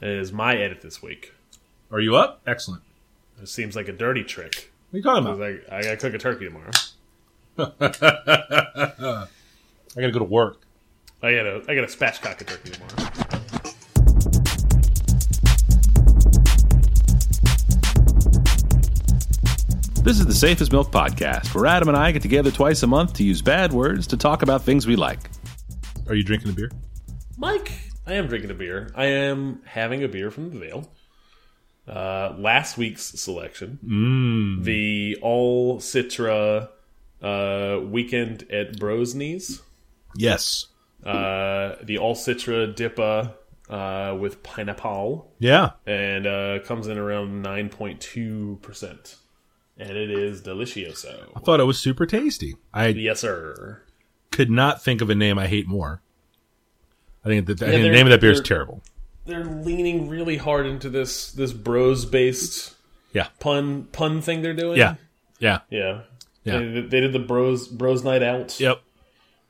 is my edit this week. Are you up? Excellent. It seems like a dirty trick. What are you talking I about? was like, I gotta cook a turkey tomorrow. I gotta go to work. I gotta, I gotta spatchcock a turkey tomorrow. This is the Safe as Milk Podcast, where Adam and I get together twice a month to use bad words to talk about things we like. Are you drinking a beer? Mike, I am drinking a beer. I am having a beer from the Vale. Uh, last week's selection, Mm. the All Citra uh, weekend at Brosney's. Yes. Uh, the All Citra Dippa uh, with pineapple. Yeah. and uh, comes in around 9.2%. And it is delicioso. I thought it was super tasty. I Yes, sir. could not think of a name I hate more. I think, that, I think the name of that beer is terrible. They're leaning really hard into this this bros based Yeah. pun pun thing they're doing. Yeah. Yeah. yeah, Yeah. They, they did the bros bros night out. Yep.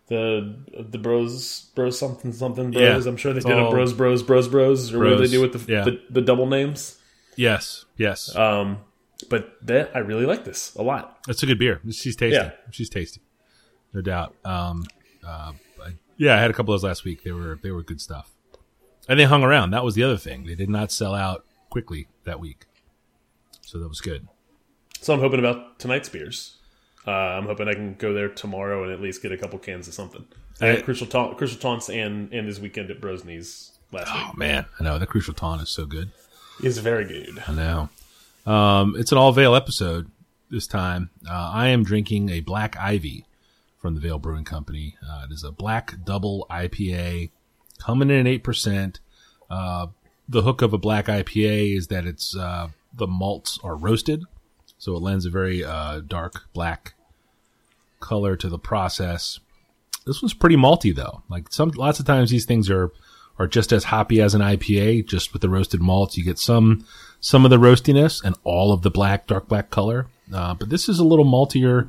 The the bros bros something something Yeah. bros. I'm sure they It's did a bros bros bros bros or what do they do with the, yeah. the the double names. Yes. Yes. Um, but that I really like this a lot. It's a good beer. She's tasty. Yeah. She's tasty. No doubt. Um, uh, yeah, I had a couple of those last week. They were they were good stuff. And they hung around. That was the other thing. They did not sell out quickly that week. So that was good. So I'm hoping about tonight's beers. Uh, I'm hoping I can go there tomorrow and at least get a couple cans of something. I had Crucial, Ta Crucial Taunts and, and this weekend at Brosney's last week. Oh week. man, I know the Crucial Taunt is so good. It's very good. I know. Um, it's an all veil episode this time. Uh, I am drinking a Black Ivy from the Vale Brewing Company. Uh, it is a black double IPA coming in at eight percent. Uh, the hook of a black IPA is that it's uh, the malts are roasted, so it lends a very uh, dark black color to the process. This one's pretty malty though. Like some lots of times these things are are just as hoppy as an IPA, just with the roasted malts. You get some some of the roastiness and all of the black, dark black color. Uh, but this is a little maltier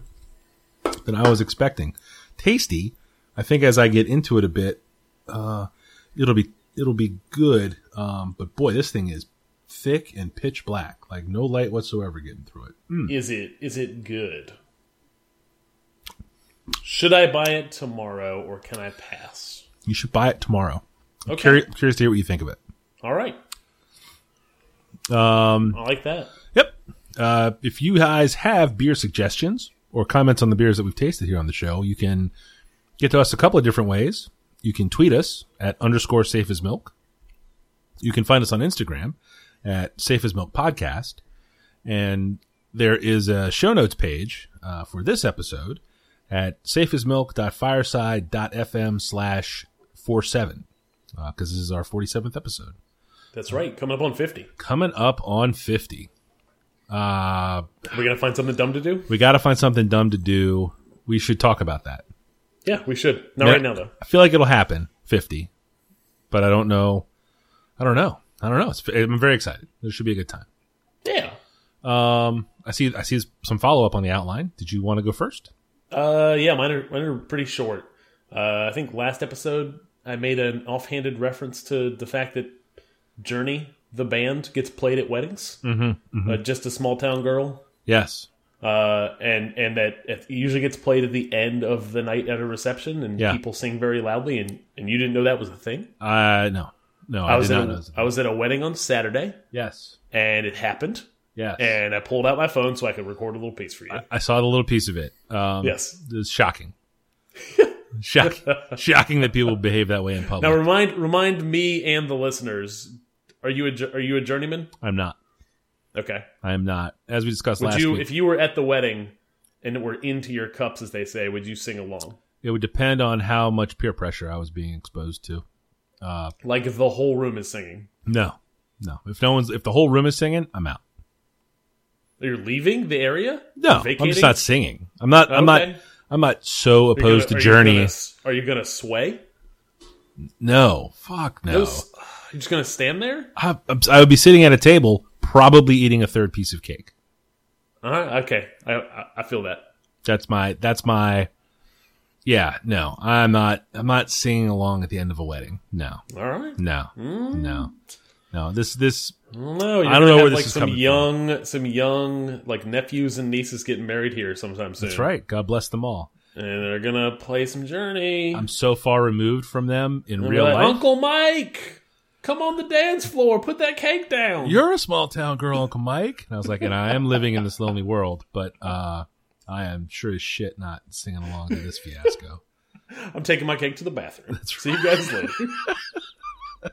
than I was expecting. Tasty. I think as I get into it a bit, uh, it'll be it'll be good. Um, but boy, this thing is thick and pitch black, like no light whatsoever getting through it. Mm. Is it is it good? Should I buy it tomorrow or can I pass? You should buy it tomorrow. Okay. I'm curious, curious to hear what you think of it. All right. Um, I like that. Yep. Uh, if you guys have beer suggestions or comments on the beers that we've tasted here on the show, you can get to us a couple of different ways. You can tweet us at underscore safe as milk. You can find us on Instagram at safe as milk podcast. And there is a show notes page uh, for this episode at safeasmilk.fireside.fm slash 47 because this is our 47th episode. That's right. Coming up on 50. Coming up on 50. Uh, We're going to find something dumb to do? we got to find something dumb to do. We should talk about that. Yeah, we should. Not Yeah. right now, though. I feel like it'll happen 50, but I don't know. I don't know. I don't know. It's, I'm very excited. This should be a good time. Yeah. Um, I see. I see some follow up on the outline. Did you want to go first? Uh, yeah, mine are mine are pretty short. Uh, I think last episode I made an offhanded reference to the fact that Journey, the band, gets played at weddings. Mm-hmm, Uh, just a small town girl, Yes. uh, and and that it usually gets played at the end of the night at a reception, and Yeah. people sing very loudly. And and you didn't know that was a thing. Uh, no, no. I, I was at not know. a, this. I was at a wedding on Saturday, Yes. and it happened. Yes. And I pulled out my phone so I could record a little piece for you. I saw the little piece of it. Um, Yes. It's shocking. Shock, shocking that people behave that way in public. now remind remind me and the listeners: Are you a are you a journeyman? I'm not. Okay. I am not. As we discussed Would last you, week, if you were at the wedding and were into your cups, as they say, would you sing along? it would depend on how much peer pressure I was being exposed to. Uh, like if the whole room is singing, No, no. If no one's, if the whole room is singing, I'm out. Are you're leaving the area. No, I'm just not singing. I'm not. I'm not. I'm not so opposed gonna- to are you Journey. gonna are you gonna sway? No, fuck no. Those- You're just gonna stand there? I, I'm- would be sitting at a table, probably eating a third piece of cake. All right. Okay. I I, I feel that. That's my. That's my. Yeah, no, I'm not. I'm not singing along at the end of a wedding. No, All right. no, hmm. no. No, this this No, I don't know where have, this is some coming from. young, some young like nephews and nieces getting married here sometime soon. that's right. God bless them all. and they're gonna play some Journey. I'm so far removed from them in real like, life. Uncle Mike, come on the dance floor, put that cake down. You're a small town girl, Uncle Mike. And I was like, and I am living in this lonely world, but uh, I am sure as shit not singing along to this fiasco. I'm taking my cake to the bathroom. See you guys later.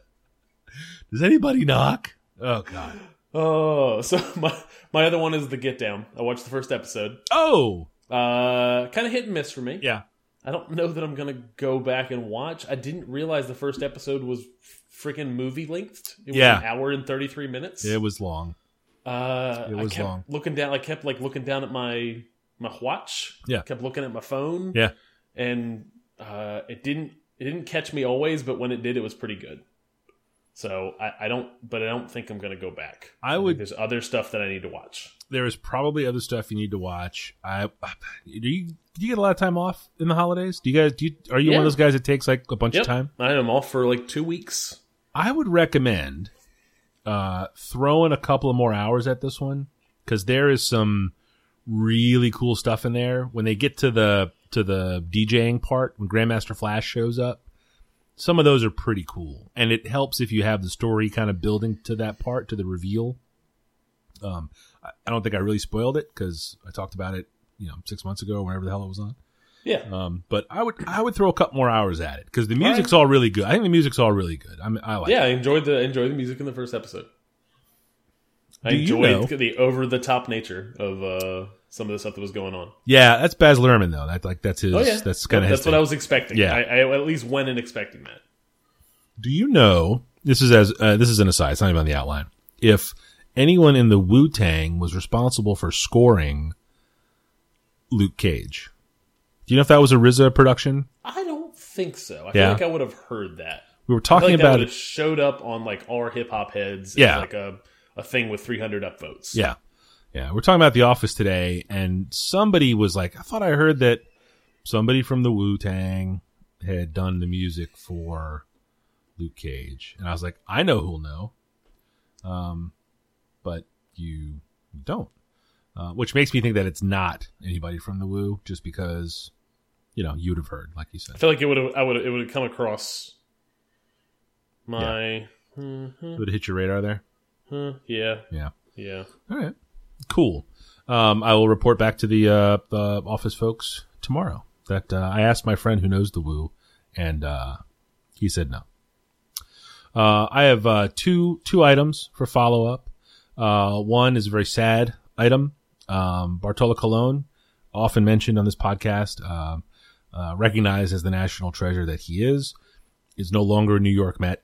Does anybody knock? Oh God. oh, so my my other one is the Get Down. I watched the first episode. Oh Uh, kind of hit and miss for me. yeah. I don't know that I'm gonna go back and watch. I didn't realize the first episode was freaking movie length. It was Yeah. an hour and 33 minutes. It was long. Uh, It was I kept long. looking down. I kept like looking down at my my watch. Yeah. kept looking at my phone. Yeah. and uh, it didn't it didn't catch me always, but when it did, it was pretty good. So I, I don't, but I don't think I'm gonna go back. I think would- There's other stuff that I need to watch. There is probably other stuff you need to watch. I do you do you get a lot of time off in the holidays? Do you guys do you, are you one of those guys that takes like a bunch Yep, of time? I am off for like two weeks. I would recommend uh, throwing a couple of more hours at this one because there is some really cool stuff in there. When they get to the to the DJing part, when Grandmaster Flash shows up, some of those are pretty cool, and it helps if you have the story kind of building to that part to the reveal. Um, I, I don't think I really spoiled it because I talked about it, you know, six months ago, whenever the hell it was on. Yeah, Um, but I would I would throw a couple more hours at it because the music's all really good. I think the music's all really good. I mean, I like. it. yeah. I enjoyed the enjoyed the music in the first episode. I Do you enjoyed know- the over the top nature of uh, some of the stuff that was going on. Yeah, that's Baz Luhrmann though. That like that's his. Oh yeah, That's kind of his. that's what I was expecting. Yeah. I, I at least went in expecting that. Do you know? This is as uh, this is an aside. It's not even on the outline. If anyone in the Wu Tang was responsible for scoring Luke Cage, do you know if that was a RZA production? I don't think so. I Yeah. feel like I would have heard that. We were talking like about it. showed up on like our hip hop heads. Yeah. like a a thing with 300 upvotes. Yeah, yeah. We're talking about The Office today, and somebody was like, "I thought I heard that somebody from the Wu Tang had done the music for Luke Cage," and I was like, "I know who'll know," um, but you don't, uh, which makes me think that it's not anybody from the Wu, just because you know you'd have heard, like you said. I feel like it would have. I would. It would have come across my. would have hit your radar there. Huh, yeah. Yeah. Yeah. All right. Cool. Um, I will report back to the, uh, the office folks tomorrow that uh, I asked my friend who knows the Wu, and uh, he said no. Uh, I have uh, two two items for follow up. Uh, one is a very sad item. Um, Bartolo Colon, often mentioned on this podcast, um uh, recognized as the national treasure that he is, is no longer a New York Met.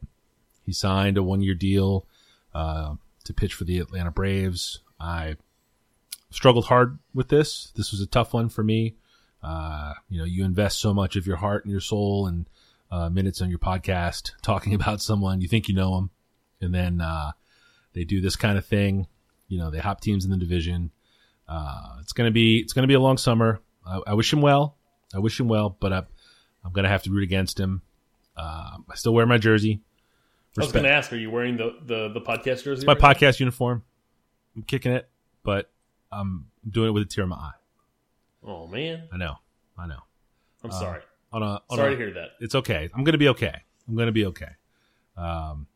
He signed a one year deal uh, to pitch for the Atlanta Braves. I struggled hard with this. This was a tough one for me. Uh, you know, you invest so much of your heart and your soul and uh, minutes on your podcast talking about someone you think you know them, and then uh, they do this kind of thing. You know, they hop teams in the division. Uh, it's gonna be it's gonna be a long summer. I, I wish him well. I wish him well, but I, I'm gonna have to root against him. Uh, I still wear my jersey. I was Respect. going to ask, are you wearing the the, the podcast jersey? my right now? podcast uniform. I'm kicking it, but I'm doing it with a tear in my eye. Oh man, I know, I know. I'm sorry. On a, on Sorry a- to hear that. It's okay. I'm gonna be okay. I'm gonna be okay. Um,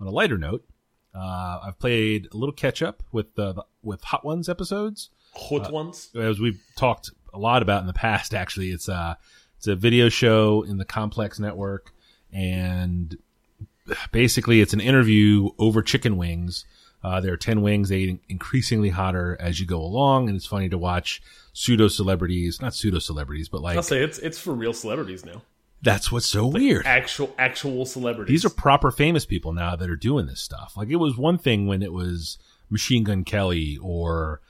on a lighter note, uh, I've played a little catch up with the with Hot Ones episodes. Hot ones. as we've talked a lot about in the past. Actually, it's a it's a video show in the Complex Network, and basically it's an interview over chicken wings. Uh, there are ten wings. They get increasingly hotter as you go along, and it's funny to watch pseudo celebrities, not pseudo celebrities, but like I'll say it's it's for real celebrities now. that's what's so weird. Actual actual celebrities. These are proper famous people now that are doing this stuff. Like it was one thing when it was Machine Gun Kelly or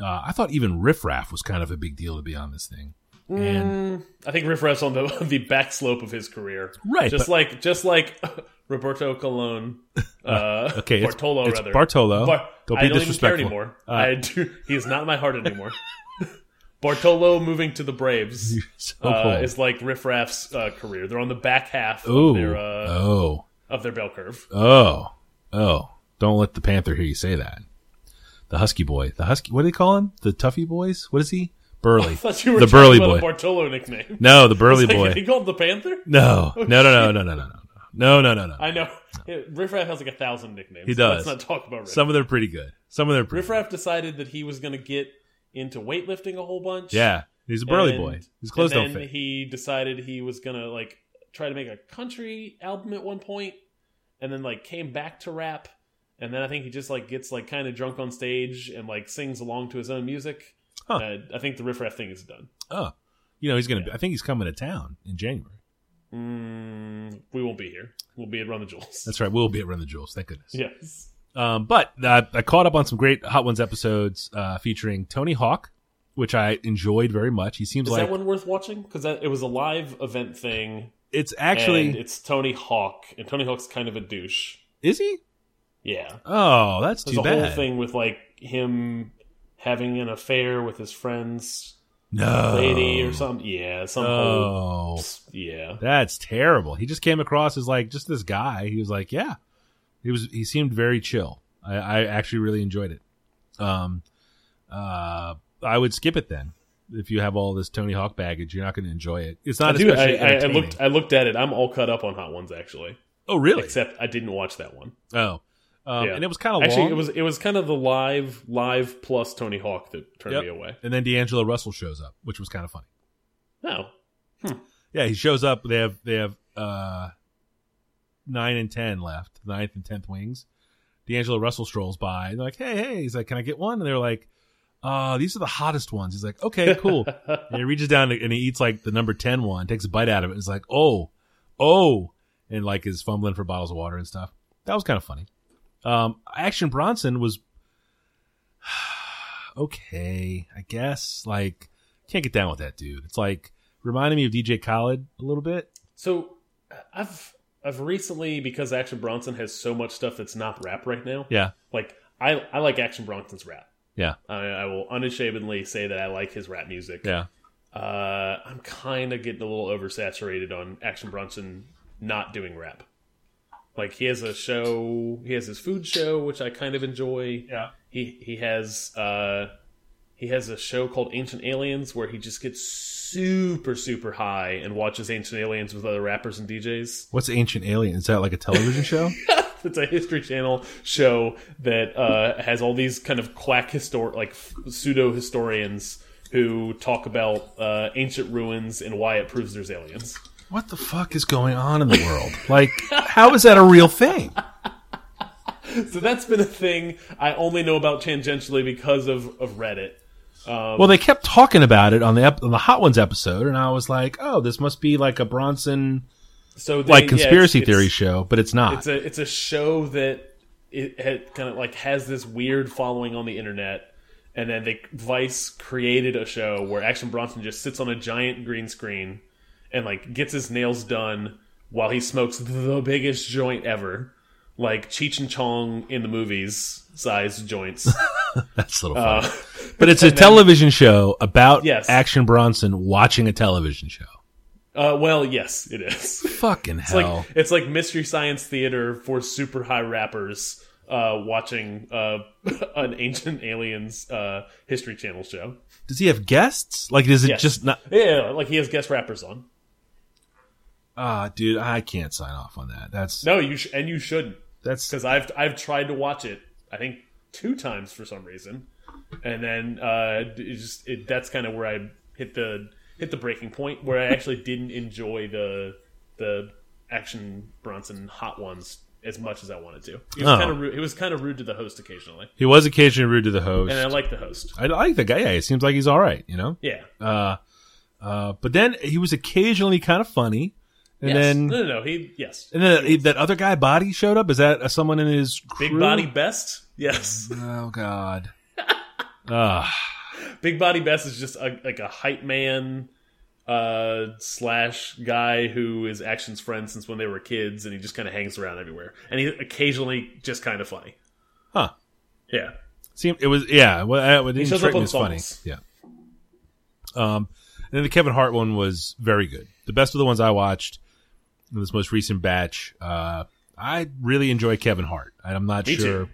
uh, I thought even riffraff was kind of a big deal to be on this thing. And I think riffraff's on the the back slope of his career. Right, Just like just like Roberto Colon. Uh, okay, Bartolo it's rather. Bartolo. Bar- Don't I be don't even care disrespectful. anymore. Uh, I do. He is not in my heart anymore. Bartolo moving to the Braves so uh, is like riffraff's uh, career. They're on the back half Ooh. of their uh, oh. of their bell curve. Oh. Oh, don't let the Panther hear you say that. The Husky boy. The Husky. What do they call him? The Tuffy boys. What is he? Burly. I thought you were the Burly boy. Bartolo nickname. No, the Burly Like, boy. He called the Panther? No, oh, no, no, no, no, no, no, no, no, no, no, no. I know. Yeah, Riff Raff has like a thousand nicknames. He does. Let's not talk about Riff. Some of them are pretty good. Some of them are pretty. Riff Raff decided that he was going to get into weightlifting a whole bunch. Yeah, he's a burly And- boy. His clothes and don't fit. He decided he was gonna like try to make a country album at one point, and then like came back to rap, and then I think he just like gets like kind of drunk on stage and like sings along to his own music. Huh. Uh, I think the riff raff thing is done. Oh, you know he's gonna. be I think he's coming to town in January. Mm, we won't be here. We'll be at Run the Jewels. That's right. We'll be at Run the Jewels. Thank goodness. yes. Um, but uh, I caught up on some great Hot Ones episodes uh, featuring Tony Hawk, which I enjoyed very much. He seems Is like that one worth watching? Because it was a live event thing. it's actually and it's Tony Hawk, and Tony Hawk's kind of a douche. is he? Yeah. Oh, that's There's too a bad. whole thing with like him having an affair with his friend's no lady or something. Yeah, some whole Oh, yeah. that's terrible. He just came across as like just this guy. He was like, yeah, he was. He seemed very chill. I, I actually really enjoyed it. Um, uh, I would skip it then. If you have all this Tony Hawk baggage, you're not going to enjoy it. It's I, not do, I, I, I looked. I looked at it. I'm all cut up on Hot Ones actually, oh, really? except I didn't watch that one. oh, um, Yeah. and it was kind of Actually, long. it was it was kind of the live live plus Tony Hawk that turned Yep. me away. And then D'Angelo Russell shows up, which was kind of funny. No, Yeah, he shows up. They have they have uh, nine and ten left, ninth and tenth wings. D'Angelo Russell strolls by. And they're like, "Hey, hey!" He's like, "Can I get one?" And they're like, "Uh, these are the hottest ones." He's like, "Okay, cool." and he reaches down and he eats like the number 10 one, takes a bite out of it. And is like, "Oh, oh," and like is fumbling for bottles of water and stuff. That was kind of funny. Um, Action Bronson was okay, I guess. Like, can't get down with that dude. It's like reminding me of DJ Khaled a little bit. so I've I've recently because Action Bronson has so much stuff that's not rap right now. Yeah, Like I I like Action Bronson's rap. yeah, I, I will unashamedly say that I like his rap music. yeah. Uh, I'm kind of getting a little oversaturated on Action Bronson not doing rap. Like he has a show, he has his food show, which I kind of enjoy. Yeah. He he has uh he has a show called Ancient Aliens where he just gets super super high and watches Ancient Aliens with other rappers and DJs. What's Ancient Alien? Is that like a television show? It's a History Channel show that uh, has all these kind of quack histor like pseudo historians who talk about uh, ancient ruins and why it proves there's aliens. What the fuck is going on in the world? Like, how is that a real thing? So that's been a thing I only know about tangentially because of, of Reddit. Um, well, they kept talking about it on the ep- on the Hot Ones episode, and I was like, "Oh, this must be like a Bronson So they, like yeah, conspiracy it's- theory it's- show, but it's not." It's a it's a show that it had kind of like has this weird following on the internet, and then they Vice created a show where Action Bronson just sits on a giant green screen and like gets his nails done while he smokes the biggest joint ever, like Cheech and Chong in the movies size joints. That's a little Uh, funny. but it's a television show about Yes. Action Bronson watching a television show. uh, well, yes, it is. Fucking It's hell! like it's like mystery science theater for super high rappers uh, watching uh, an ancient aliens uh, history channel show. Does he have guests? Like, is it Yes. just not? Yeah, like he has guest rappers on. Ah, dude, I can't sign off on that. That's No, you sh- and you shouldn't that's because I've I've tried to watch it. I think two times for some reason, and then uh, it just it, that's kind of where I hit the hit the breaking point where I actually didn't enjoy the the action Bronson hot ones as much as I wanted to. He was Oh. kind of rude. He was kind of rude to the host occasionally, he was occasionally rude to the host. and I like the host. I like the guy. Yeah, he seems like he's all right. You know. Yeah. Uh, uh, but then he was occasionally kind of funny, and Yes. then no, no, no. He yes. and then that other guy, Body, showed up. Is that uh, someone in his Big Body Bes. Yes. Oh God. Ah, Big Body Bes is just a, like a hype man uh slash guy who is action's friend since when they were kids and he just kind of hangs around everywhere and he occasionally just kind of funny huh. yeah Seemed it was yeah. Well, it didn't shows strike up me on as funny. songs. Yeah. Um, and then the Kevin Hart one was very good. The best of the ones I watched in this most recent batch. Uh, I really enjoy Kevin Hart. I'm not Me sure.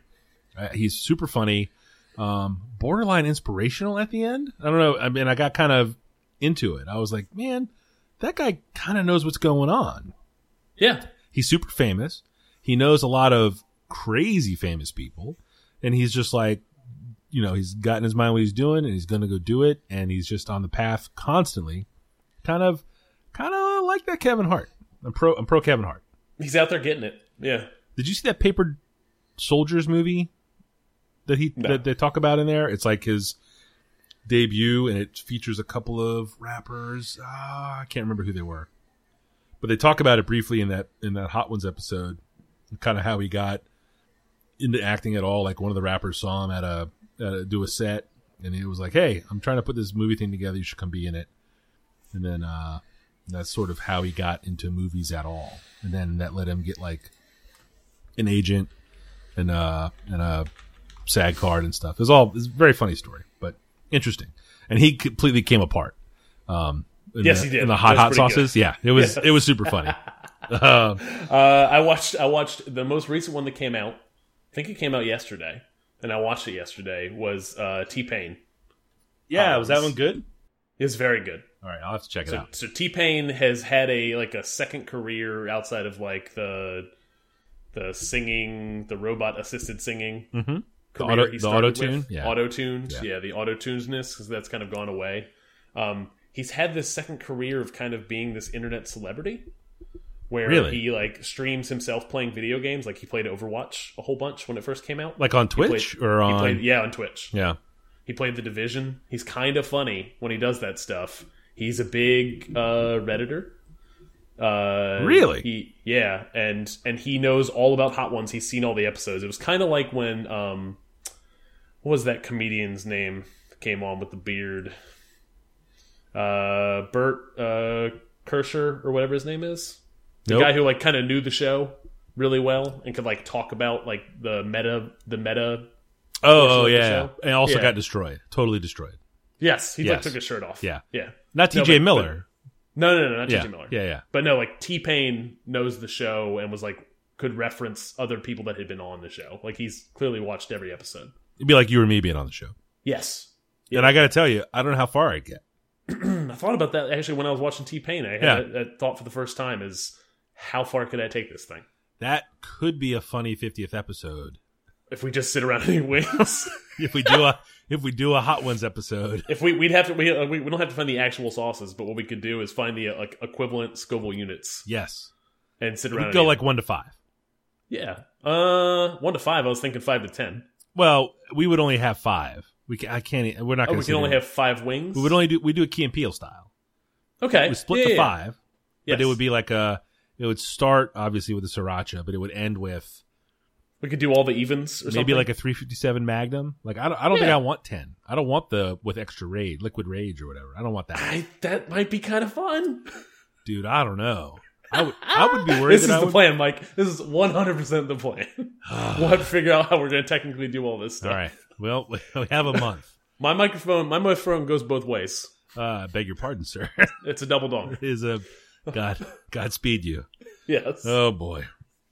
Uh, he's super funny, um, borderline inspirational at the end. I don't know. I mean, I got kind of into it. I was like, man, that guy kind of knows what's going on. Yeah. He's super famous. He knows a lot of crazy famous people, and he's just like, you know, he's got in his mind what he's doing, and he's going to go do it, and he's just on the path constantly. Kind of, kind of like that Kevin Hart. I'm pro. I'm pro Kevin Hart. He's out there getting it. Yeah. Did you see that Paper Soldiers movie that he No. that they talk about in there? It's like his debut, and it features a couple of rappers. Ah, I can't remember who they were, but they talk about it briefly in that in that Hot Ones episode, kind of how he got into acting at all. Like one of the rappers saw him at a, at a do a set, and he was like, "Hey, I'm trying to put this movie thing together. You should come be in it." And then uh, that's sort of how he got into movies at all, and then that let him get like an agent and uh and a SAG card and stuff. It's all it's a very funny story, but interesting. And he completely came apart. Um, in Yes, the, he did. In the hot hot was pretty sauces, yeah, it was Yes. it was super funny. uh, Uh, I watched. I watched the most recent one that came out. I think it came out yesterday, and I watched it yesterday. Was uh, T Pain? yeah, was that one good? It was very good. All right, I'll have to check it out. so T Pain has had a like a second career outside of like the the singing, the robot assisted singing Mm-hmm. career. auto- the auto-tune? Yeah. auto tuned, Yeah. yeah. the auto tunesness because that's kind of gone away. Um, he's had this second career of kind of being this internet celebrity, where Really? he like streams himself playing video games. Like he played Overwatch a whole bunch when it first came out. Like on He played- Twitch or on played, yeah on Twitch. yeah. He played the Division. He's kind of funny when he does that stuff. He's a big uh, redditor. Uh, Really? He, yeah, and and he knows all about Hot Ones. He's seen all the episodes. It was kind of like when um, what was that comedian's name came on with the beard? Uh, Bert uh, Kreischer or whatever his name is. The Nope. guy who like kind of knew the show really well and could like talk about like the meta the meta Oh, oh yeah, and also Yeah. got destroyed, totally destroyed. Yes, he like took his shirt off. Yeah. yeah. Not No, T.J. but- Miller. No, no, no, not yeah, T.J. Miller. yeah, yeah. But no, like T Pain knows the show and was like could reference other people that had been on the show. Like he's clearly watched every episode. It'd be like you or me being on the show. Yes, And I got to tell you, I don't know how far I get. I thought about that actually when I was watching T Pain. I had Yeah. that, that thought for the first time: is how far could I take this thing That could be a funny 50th episode if we just sit around eating wings? if we do a if we do a Hot Ones episode. if we we'd have to we, uh, we we don't have to find the actual sauces, but what we could do is find the uh, like equivalent Scoville units Yes, and sit around. and go like one to five. Yeah. Uh, one to five. I was thinking five to ten. Well, we would only have five. We can, I can't. We're not Oh, we can only have five wings. We would only do. We do a Key and Peele style. okay. We split Yeah, the yeah, five, Yes. but it would be like a. It would start obviously with the sriracha, but it would end with We could do all the evens or maybe something. like a 357 Magnum. Like I don't. I don't think I want ten. I don't want the with extra rage, liquid rage or whatever. I don't want that, I, that might be kind of fun. dude. I don't know. I would. I would be worried This is I the would. plan, Mike. This is one hundred percent the plan. we'll have to figure out how we're going to technically do all this stuff. All right. Well, we have a month. My microphone, my microphone goes both ways. Uh, beg your pardon, sir. It's a double dong. Is a God. Godspeed you. Yes. Oh boy.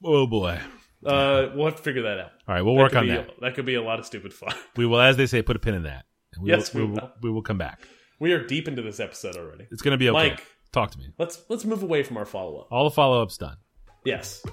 Oh boy. Uh, we'll have to figure that out. All right, we'll work on be- that. That could be a lot of stupid fun. We will, as they say, put a pin in that. We Yes, will, we will. we will come back. We are deep into this episode already. It's going to be okay. Mike. Talk to me. Let's let's move away from our follow up. All the follow ups done. Yes.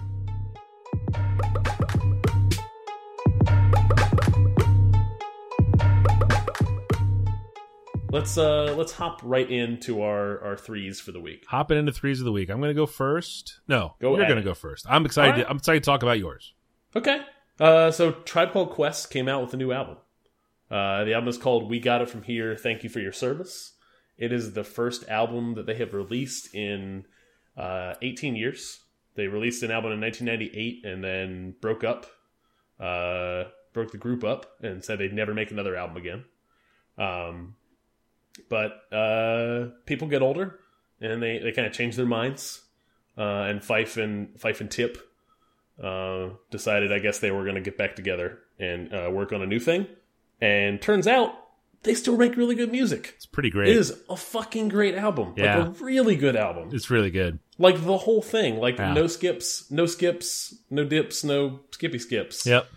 Let's uh let's hop right into our our threes for the week. Hopping into threes of the week. I'm going to go first. No, Go you're at going to it. go first. I'm excited. Right. To, I'm excited to talk about yours. Okay. Uh so Tribe Called Quest came out with a new album. Uh the album is called We Got It From Here, Thank You for Your Service. It is the first album that they have released in uh 18 years. They released an album in 1998 and then broke up uh, broke the group up and said they'd never make another album again. Um, but uh, people get older and they, they kind of change their minds. Uh, and Phife and Phife and Tip uh, decided, I guess, they were going to get back together and uh, work on a new thing. And turns out they still make really good music. It's pretty great. It is a fucking great album. Yeah. Like a really good album. It's really good. Like the whole thing. Like Yeah. no skips, no skips, no dips, no skippy skips. Yep.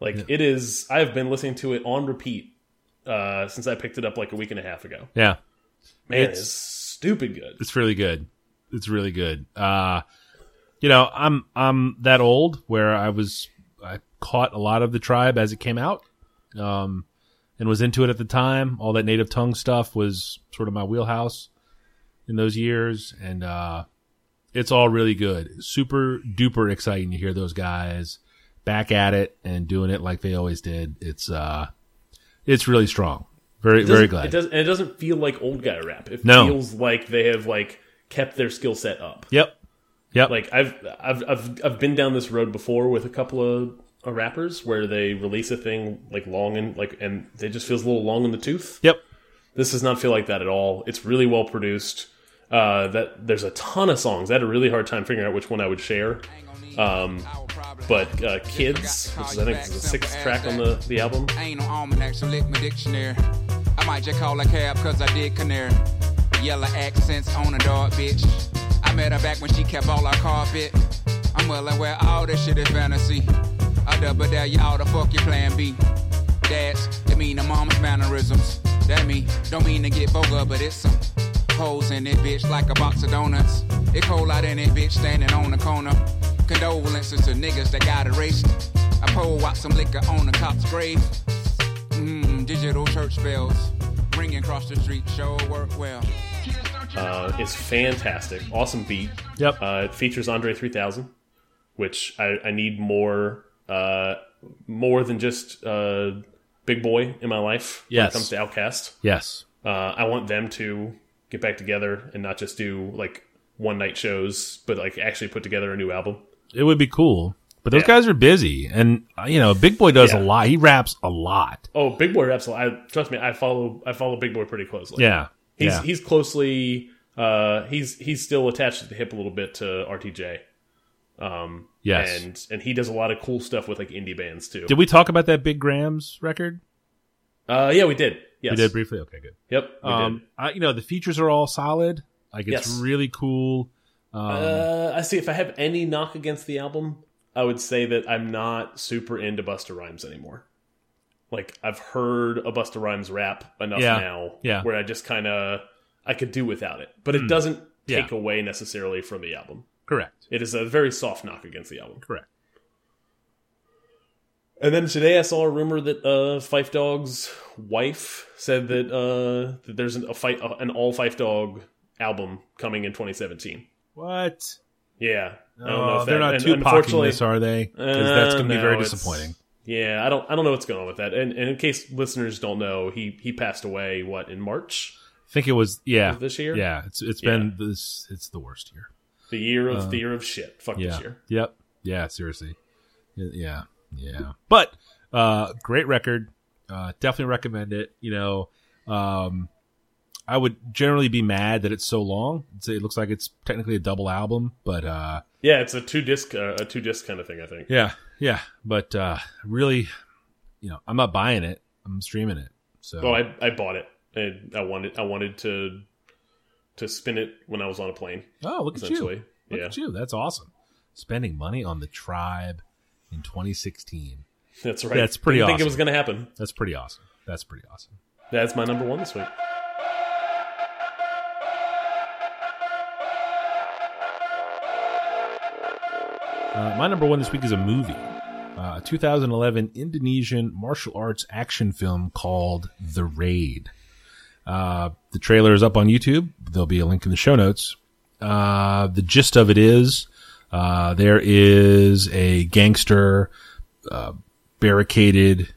Like it is I've been listening to it on repeat uh since I picked it up like a week and a half ago. Yeah. Man, It's- it's, stupid good. It's really good. It's really good. Uh you know, I'm I'm that old where I was I caught a lot of the tribe as it came out. Um and was into it at the time. All that native tongue stuff was sort of my wheelhouse in those years and uh it's all really good. Super duper exciting to hear those guys back at it and doing it like they always did. It's uh it's really strong. Very very glad. It does and it doesn't feel like old guy rap. It No. feels like they have like kept their skill set up. Yep. Yep. Like I've I've I've I've been down this road before with a couple of uh, rappers where they release a thing like long and like and it just feels a little long in the tooth. yep. This does not feel like that at all. It's really well produced. Uh, that there's a ton of songs. I had a really hard time figuring out which one I would share. Um, but uh, Kids, which is I think is the sixth track on the, the album. Ain't no almanac, so lick my dictionary. I might just call a cab cause I did canary. Yellow accents on a dog, bitch. I met her back when she kept all our carpet. I'm well aware all this shit is fantasy. I double dare you all the fuck your plan B. Dads, they mean the mom's mannerisms. That me, don't mean to get vulgar, but it's some hoes in it, bitch, like a box of donuts. It cold out in it, bitch, standing on the corner. Condolences to niggas that got erased. I pour out some liquor on the cop's grave. Mmm, digital church bells. Ringing across the street, sure work well. Uh, is fantastic. Awesome beat. Yep. Uh, it features Andre 3000, which I, I need more uh, more than just uh, Big Boi in my life when it comes to OutKast. yes. Uh, I want them to get back together and not just do like one night shows, but like actually put together a new album. It would be cool. But those Yeah. guys are busy, and uh, you know, Big Boi does Yeah. a lot. He raps a lot. Oh, Big Boi raps. a lot. I trust me. I follow. I follow Big Boi pretty closely. Yeah, he's yeah. he's closely. Uh, he's he's still attached to the hip a little bit to RTJ. Um, Yes. and and he does a lot of cool stuff with like indie bands too. Did we talk about that Big Grams record? Uh, yeah, we did. Yes. We did briefly. Okay, good. Yep, Um, I, you know, the features are all solid. Like it's Yes. really cool. Did. Uh, I see. If I have any knock against the album, I would say that I'm not super into Busta Rhymes anymore. Like I've heard a Busta Rhymes rap enough Yeah. now, Yeah. Where I just kind of I could do without it, but it doesn't Yeah. take away necessarily from the album. Correct. It is a very soft knock against the album. Correct. And then today I saw a rumor that uh, Phife Dawg's wife said that uh, that there's an, a fight uh, an all Fife Dog album coming in 2017. What? Yeah, I don't know Oh, if they're that- not too unfortunately- this, are they? Because that's Uh, going to be no, very disappointing. Yeah, I don't I don't know what's going on with that. And, and in case listeners don't know, he he passed away what in March I think it was yeah this year. yeah. It's it's been this it's the worst year. the year of the year of shit. Fuck Uh, Yeah. this year. Yep. Yeah. Seriously. Yeah. Yeah. But uh, great record. Uh, definitely recommend it. You know, um, I would generally be mad that it's so long. It's, it looks like it's technically a double album, but uh, Yeah, it's a two disc uh, a two disc kind of thing. I think. yeah, yeah. But uh, really, you know, I'm not buying it. I'm streaming it. So Oh, I I bought it. And I wanted I wanted to to spin it when I was on a plane. oh, look at you. Look yeah, at you. That's awesome. Spending money on the tribe in 2016. that's right. That's pretty Didn't think it was going to happen. That's pretty awesome. That's pretty awesome. That's my number one this week. Uh, my number one this week is a movie, uh, a 2011 Indonesian martial arts action film called The Raid. Uh, the trailer is up on YouTube. There'll be a link in the show notes. Uh, the gist of it is uh, there is a gangster uh, barricaded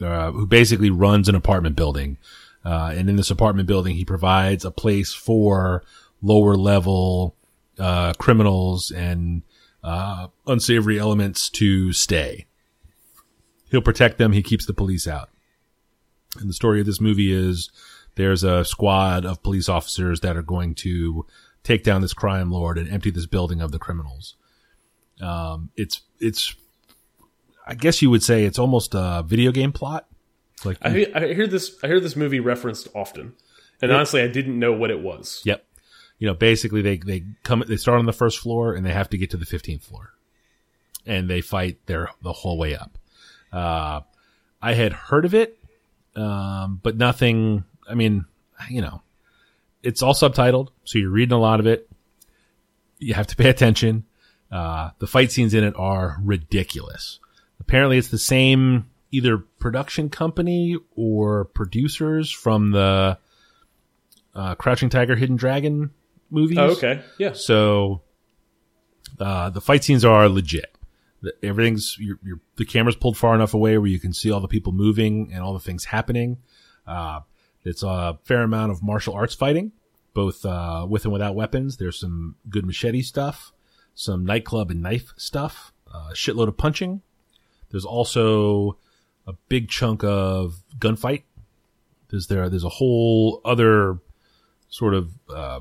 uh, who basically runs an apartment building. And in this apartment building, he provides a place for lower level criminals and uh, unsavory elements to stay. He'll protect them. He keeps the police out. And the story of this movie is there's a squad of police officers that are going to take down this crime lord and empty this building of the criminals. Um, it's, it's, I guess you would say it's almost a video game plot. It's like, I, hear- I hear this. I hear this movie referenced often, and honestly, I didn't know what it was. yep. You know, basically they they come they start on the first floor and they have to get to the fifteenth floor, and they fight their the whole way up. Uh, I had heard of it, um, but nothing. I mean, you know, it's all subtitled, so you're reading a lot of it. You have to pay attention. Uh, the fight scenes in it are ridiculous. Apparently, it's the same either production company or producers from the uh, Crouching Tiger, Hidden Dragon movies. Oh, okay. Yeah. So uh, the fight scenes are legit. The- Everything's you're, you're, the camera's pulled far enough away where you can see all the people moving and all the things happening. Uh, it's a fair amount of martial arts fighting, both uh, with and without weapons. There's some good machete stuff, some nightclub and knife stuff, a shitload of punching. There's also a big chunk of gunfight. There's there there's a whole other sort of uh,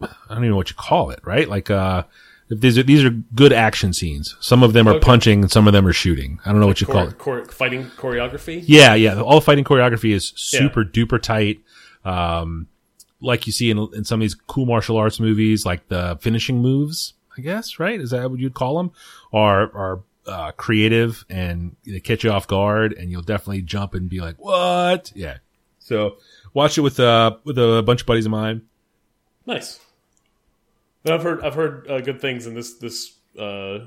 I don't even know what you call it, right? Like, uh, these are, these are good action scenes. Some of them are Okay. punching and some of them are shooting. I don't know what you call it. chore- fighting choreography. Yeah, yeah. All fighting choreography is super duper tight. Um, like you see in, in some of these cool martial arts movies, like the finishing moves, I guess, right? Is that what you'd call them? Are, are, uh, creative and they catch you off guard and you'll definitely jump and be like, what? Yeah. So watch it with, uh, with a bunch of buddies of mine. Nice. I've heard I've heard uh, good things, and this this uh,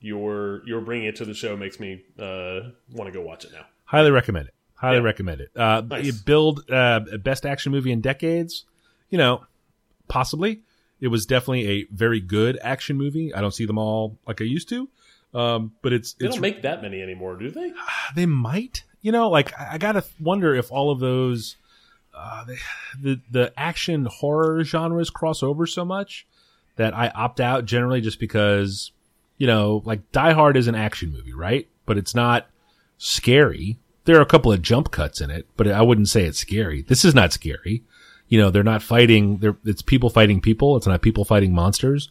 your your bringing it to the show makes me uh, want to go watch it now. Highly recommend it. Highly Yeah. recommend it. Uh, Nice. you build uh, a best action movie in decades. You know, possibly. It was definitely a very good action movie. I don't see them all like I used to, um, but it's They it's don't make that many anymore, do they? they might. You know, like I, I gotta wonder if all of those uh, they, the the action horror genres cross over so much that I opt out generally just because you know, like Die Hard is an action movie, right? But it's not scary. There are a couple of jump cuts in it, but I wouldn't say it's scary. This is not scary. You know, they're not fighting. They're it's people fighting people. It's not people fighting monsters.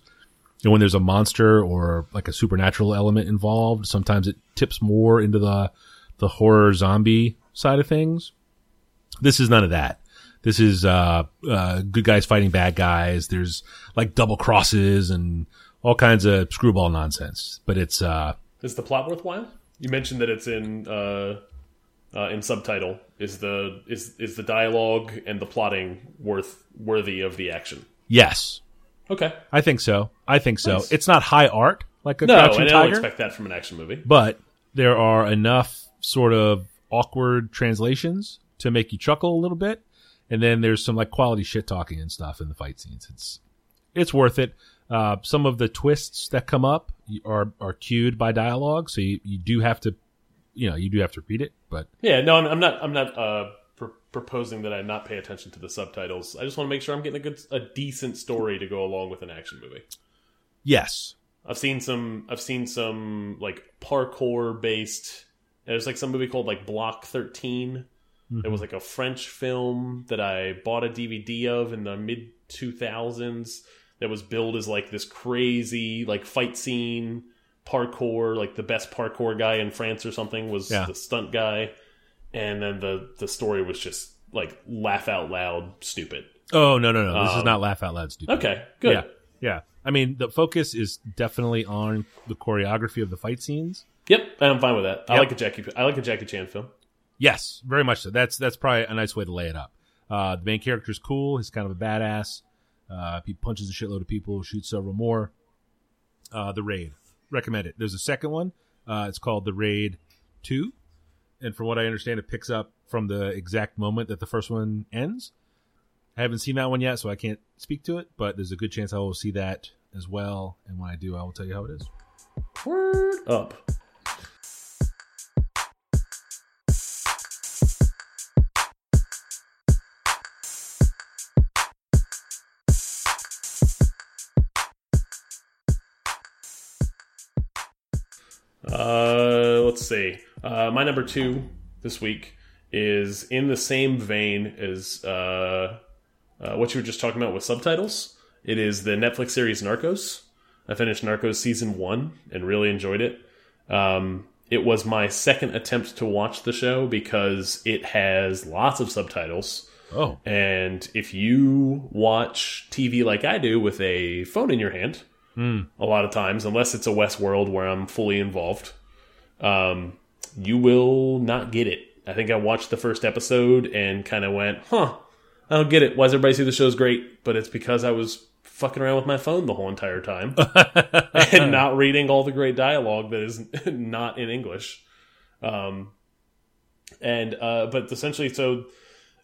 And when there's a monster or like a supernatural element involved, sometimes it tips more into the the horror zombie side of things. This is none of that. This is uh, uh, good guys fighting bad guys. There's like double crosses and all kinds of screwball nonsense. But it's uh, Is the plot worthwhile? You mentioned that it's in uh, uh, in subtitle. Is the is is the dialogue and the plotting worth worthy of the action? yes, Okay. I think so. I think so. Nice. It's not high art like a No, Crouching and I don't expect that from an action movie. but there are enough sort of awkward translations to make you chuckle a little bit. And then there's some like quality shit talking and stuff in the fight scenes. It's it's worth it. Uh, some of the twists that come up are are cued by dialogue, so you, you do have to, you know, you do have to read it. But Yeah, no, I'm not. I'm not uh, pr proposing that I not pay attention to the subtitles. I just want to make sure I'm getting a good, a decent story to go along with an action movie. yes, I've seen some. I've seen some like parkour based. There's like some movie called like Block 13. It was like a French film that I bought a DVD of in the mid 2000s. That was billed as like this crazy like fight scene parkour. Like the best parkour guy in France or something was Yeah. the stunt guy, and then the the story was just like laugh out loud stupid. Oh no no no! This is Um, not laugh out loud stupid. Okay, good. Yeah, yeah. I mean, the focus is definitely on the choreography of the fight scenes. Yep, and I'm fine with that. I like a Jackie. I like a Jackie Chan film. Yes, very much so. That's that's probably a nice way to lay it up. Uh, the main character is cool. He's kind of a badass. Uh, he punches a shitload of people, shoots several more. Uh, the Raid, recommend it. There's a second one. Uh, it's called The Raid Two, and from what I understand, it picks up from the exact moment that the first one ends. I haven't seen that one yet, so I can't speak to it. But there's a good chance I will see that as well. And when I do, I will tell you how it is. Word up. See. Uh, my number two this week is in the same vein as uh, uh, what you were just talking about with subtitles. It is the Netflix series Narcos. I finished Narcos season one and really enjoyed it. Um, it was my second attempt to watch the show because it has lots of subtitles. Oh, And if you watch TV like I do with a phone in your hand, a lot of times, unless it's a Westworld where I'm fully involved, um, you will not get it. I think I watched the first episode and kind of went, huh, I don't get it. Why does everybody say the show's great? But it's because I was fucking around with my phone the whole entire time and not reading all the great dialogue that is not in English. Um, and uh, but essentially, so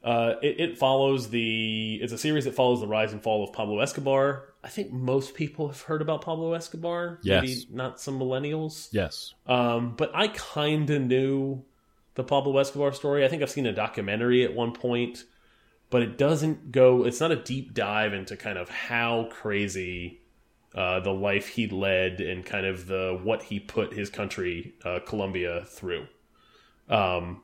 uh, it, it follows the. It's a series that follows the rise and fall of Pablo Escobar. I think most people have heard about Pablo Escobar. Yes. Maybe not some millennials. yes. Um, but I kind of knew the Pablo Escobar story. I think I've seen a documentary at one point, but it doesn't go. It's not a deep dive into kind of how crazy uh, the life he led and kind of the what he put his country, uh, Colombia, through. Um,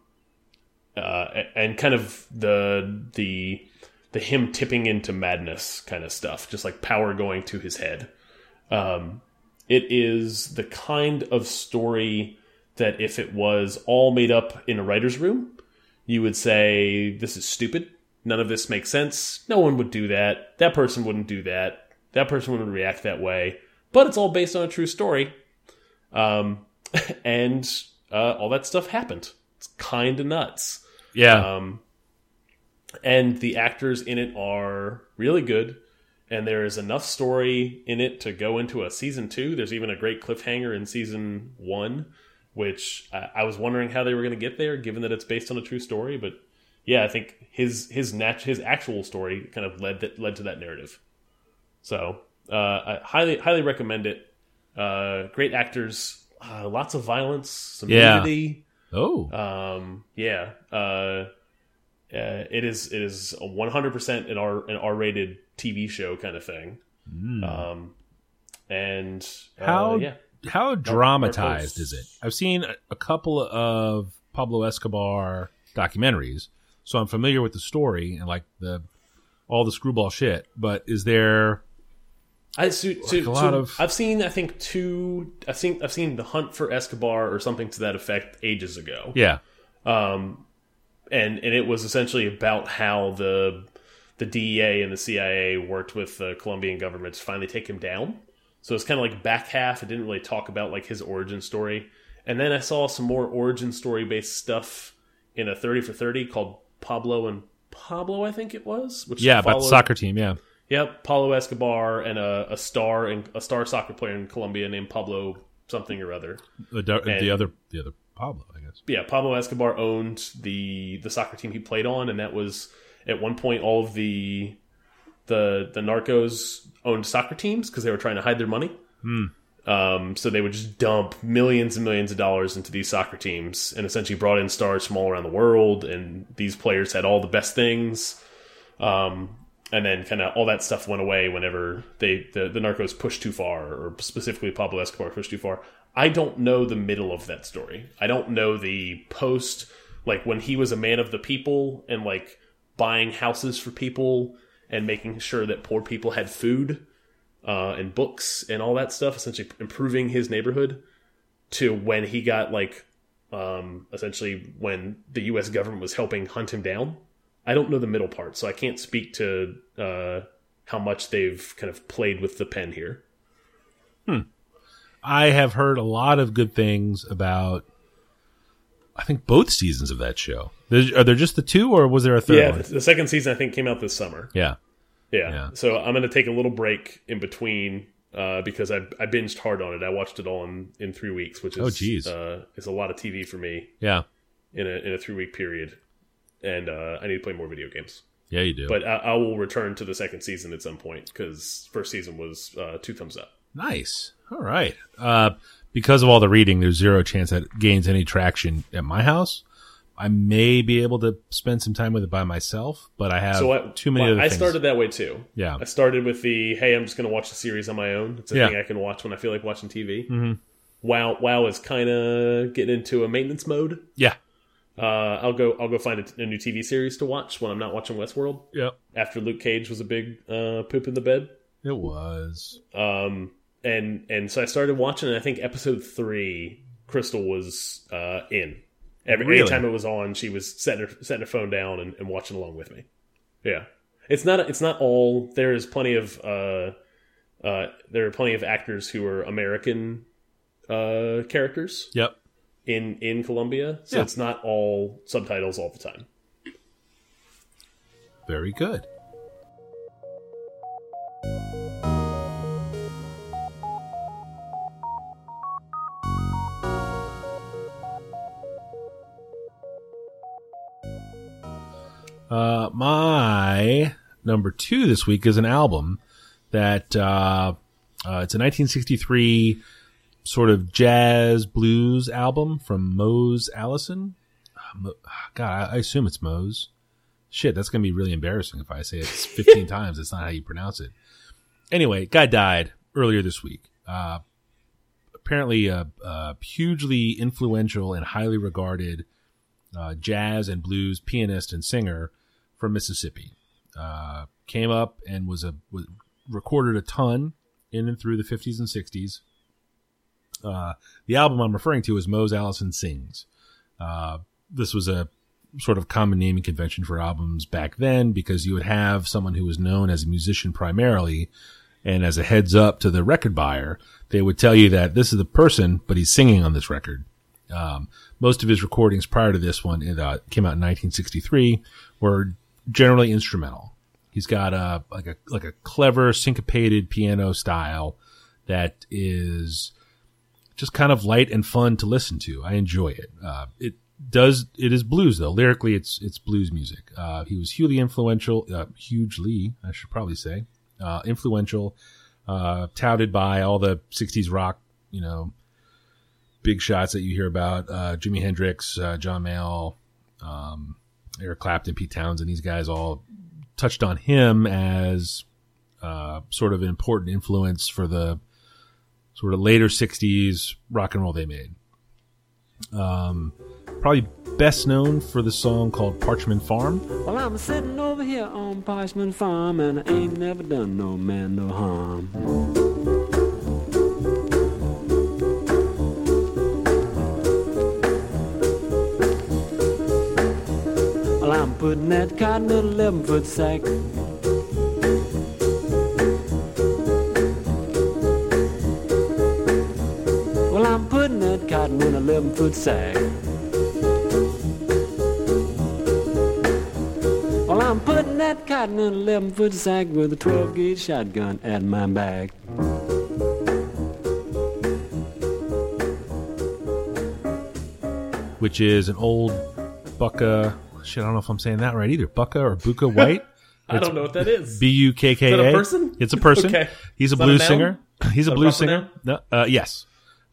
uh, and kind of the the the him tipping into madness kind of stuff, just like power going to his head. Um, it is the kind of story that if it was all made up in a writer's room, you would say, This is stupid. None of this makes sense. No one would do that. That person wouldn't do that. That person wouldn't react that way. But it's all based on a true story. Um, and uh, all that stuff happened. It's kind of nuts. Yeah. Um, and the actors in it are really good. And there is enough story in it to go into a season two. There's even a great cliffhanger in season one, which I, I was wondering how they were going to get there, given that it's based on a true story. But yeah, I think his his nat his actual story kind of led that led to that narrative. So uh, I highly highly recommend it. Uh, great actors, uh, lots of violence, some Yeah. Oh. Um, yeah. Uh, uh, it is it is a 100% an R an R rated TV show kind of thing. Um, and uh, How yeah, how dramatized is it? I've seen a, a couple of Pablo Escobar documentaries, so I'm familiar with the story and like the all the screwball shit. But is there? I so, so, Like a lot so of- I've seen I think two I think I've seen the Hunt for Escobar or something to that effect ages ago. Yeah, um, and and it was essentially about how the the DEA and the CIA worked with the Colombian government to finally take him down. So it's kind of like back half. It didn't really talk about like his origin story. And then I saw some more origin story based stuff in a thirty for thirty called Pablo and Pablo, I think it was. Which yeah, about the soccer team. Yeah, Yep, Pablo Escobar and a, a star and a star soccer player in Colombia named Pablo something or other. the, the And- other the other Pablo, I guess. yeah, Pablo Escobar owned the the soccer team he played on, and that was at one point all of the the the narcos owned soccer teams because they were trying to hide their money. Um, so they would just dump millions and millions of dollars into these soccer teams, and essentially brought in stars from all around the world. And these players had all the best things. Um, and then kind of all that stuff went away whenever they the, the narcos pushed too far, or specifically Pablo Escobar pushed too far. I don't know the middle of that story. I don't know the post, like when he was a man of the people and like buying houses for people and making sure that poor people had food uh, and books and all that stuff, essentially improving his neighborhood. To when he got like, um, essentially when the U.S. government was helping hunt him down. I don't know the middle part, so I can't speak to uh, how much they've kind of played with the pen here. I have heard a lot of good things about. I think both seasons of that show. There's, are there just the two, or was there a third Yeah, one? the, the second season I think came out this summer. Yeah. Yeah. Yeah. So I'm going to take a little break in between uh, because I, I binged hard on it. I watched it all in, in three weeks, which is Oh, geez. uh, is a lot of TV for me Yeah. in a in a three week period, and uh, I need to play more video games. Yeah, you do. But I, I will return to the second season at some point because first season was uh, two thumbs up. Nice. All right. Uh, because of all the reading, there's zero chance that it gains any traction at my house. I may be able to spend some time with it by myself, but I have So I, too many well, I things. started that way too. Yeah. I started with the hey, I'm just going to watch the series on my own. It's a Yeah. thing I can watch when I feel like watching TV. Mm-hmm. WoW WoW is kind of getting into a maintenance mode. Yeah. Uh, I'll go I'll go find a, a new TV series to watch when I'm not watching Westworld. Yep. After Luke Cage was a big uh, poop in the bed. It was. Um, and and so I started watching. and I think episode three Crystal was uh, in. Every Really? anytime it was on, she was setting her setting her phone down and, and watching along with me. Yeah, it's not it's not all. There is plenty of uh, uh, there are plenty of actors who are American uh, characters Yep. In in Colombia, so Yeah. it's not all subtitles all the time. Very good. Uh, my number two this week is an album that uh, uh, it's a 1963 sort of jazz blues album from Mose Allison. Uh, God, I I assume it's Mose. Shit, that's gonna be really embarrassing if I say it 15 times. It's not how you pronounce it. Anyway, guy died earlier this week. Uh, apparently, a, a hugely influential and highly regarded uh, jazz and blues pianist and singer from Mississippi. Uh, came up and was a was, recorded a ton in and through the 50s and 60s. Uh, the album I'm referring to is Mose Allison Sings. Uh, this was a sort of common naming convention for albums back then because you would have someone who was known as a musician primarily and as a heads up to the record buyer, they would tell you that this is the person, but he's singing on this record. Um, most of his recordings prior to this one it, uh, came out in 1963 were generally instrumental. He's got a like a like a clever syncopated piano style that is just kind of light and fun to listen to. I enjoy it. Uh, it does it is blues though. Lyrically, it's it's blues music. Uh, he was hugely influential, uh, hugely I should probably say, uh, influential, uh, touted by all the '60s rock, you know, big shots that you hear about. Uh, Jimi Hendrix, uh, John Mayall, um, Eric Clapton, Pete Townshend. These guys all touched on him as uh, sort of an important influence for the sort of later 60s rock and roll they made. Um, probably best known for the song called Parchman Farm. Well, I'm sitting over here on Parchman Farm and I ain't never done no man no harm. Well, I'm putting that cotton in an 11 foot sack. I'm putting that cotton in an 11 foot sack. Well, I'm putting that cotton in an 11 foot sack with a 12 gauge shotgun at my back. which is an old Bukka. Shit, I don't know if I'm saying that right either. Bukka or Buka White. I don't know what that is. B U K K A. Is that a person? It's a person. Okay. He's a Is that a blues singer. He's a that a blues singer. No, uh, yes.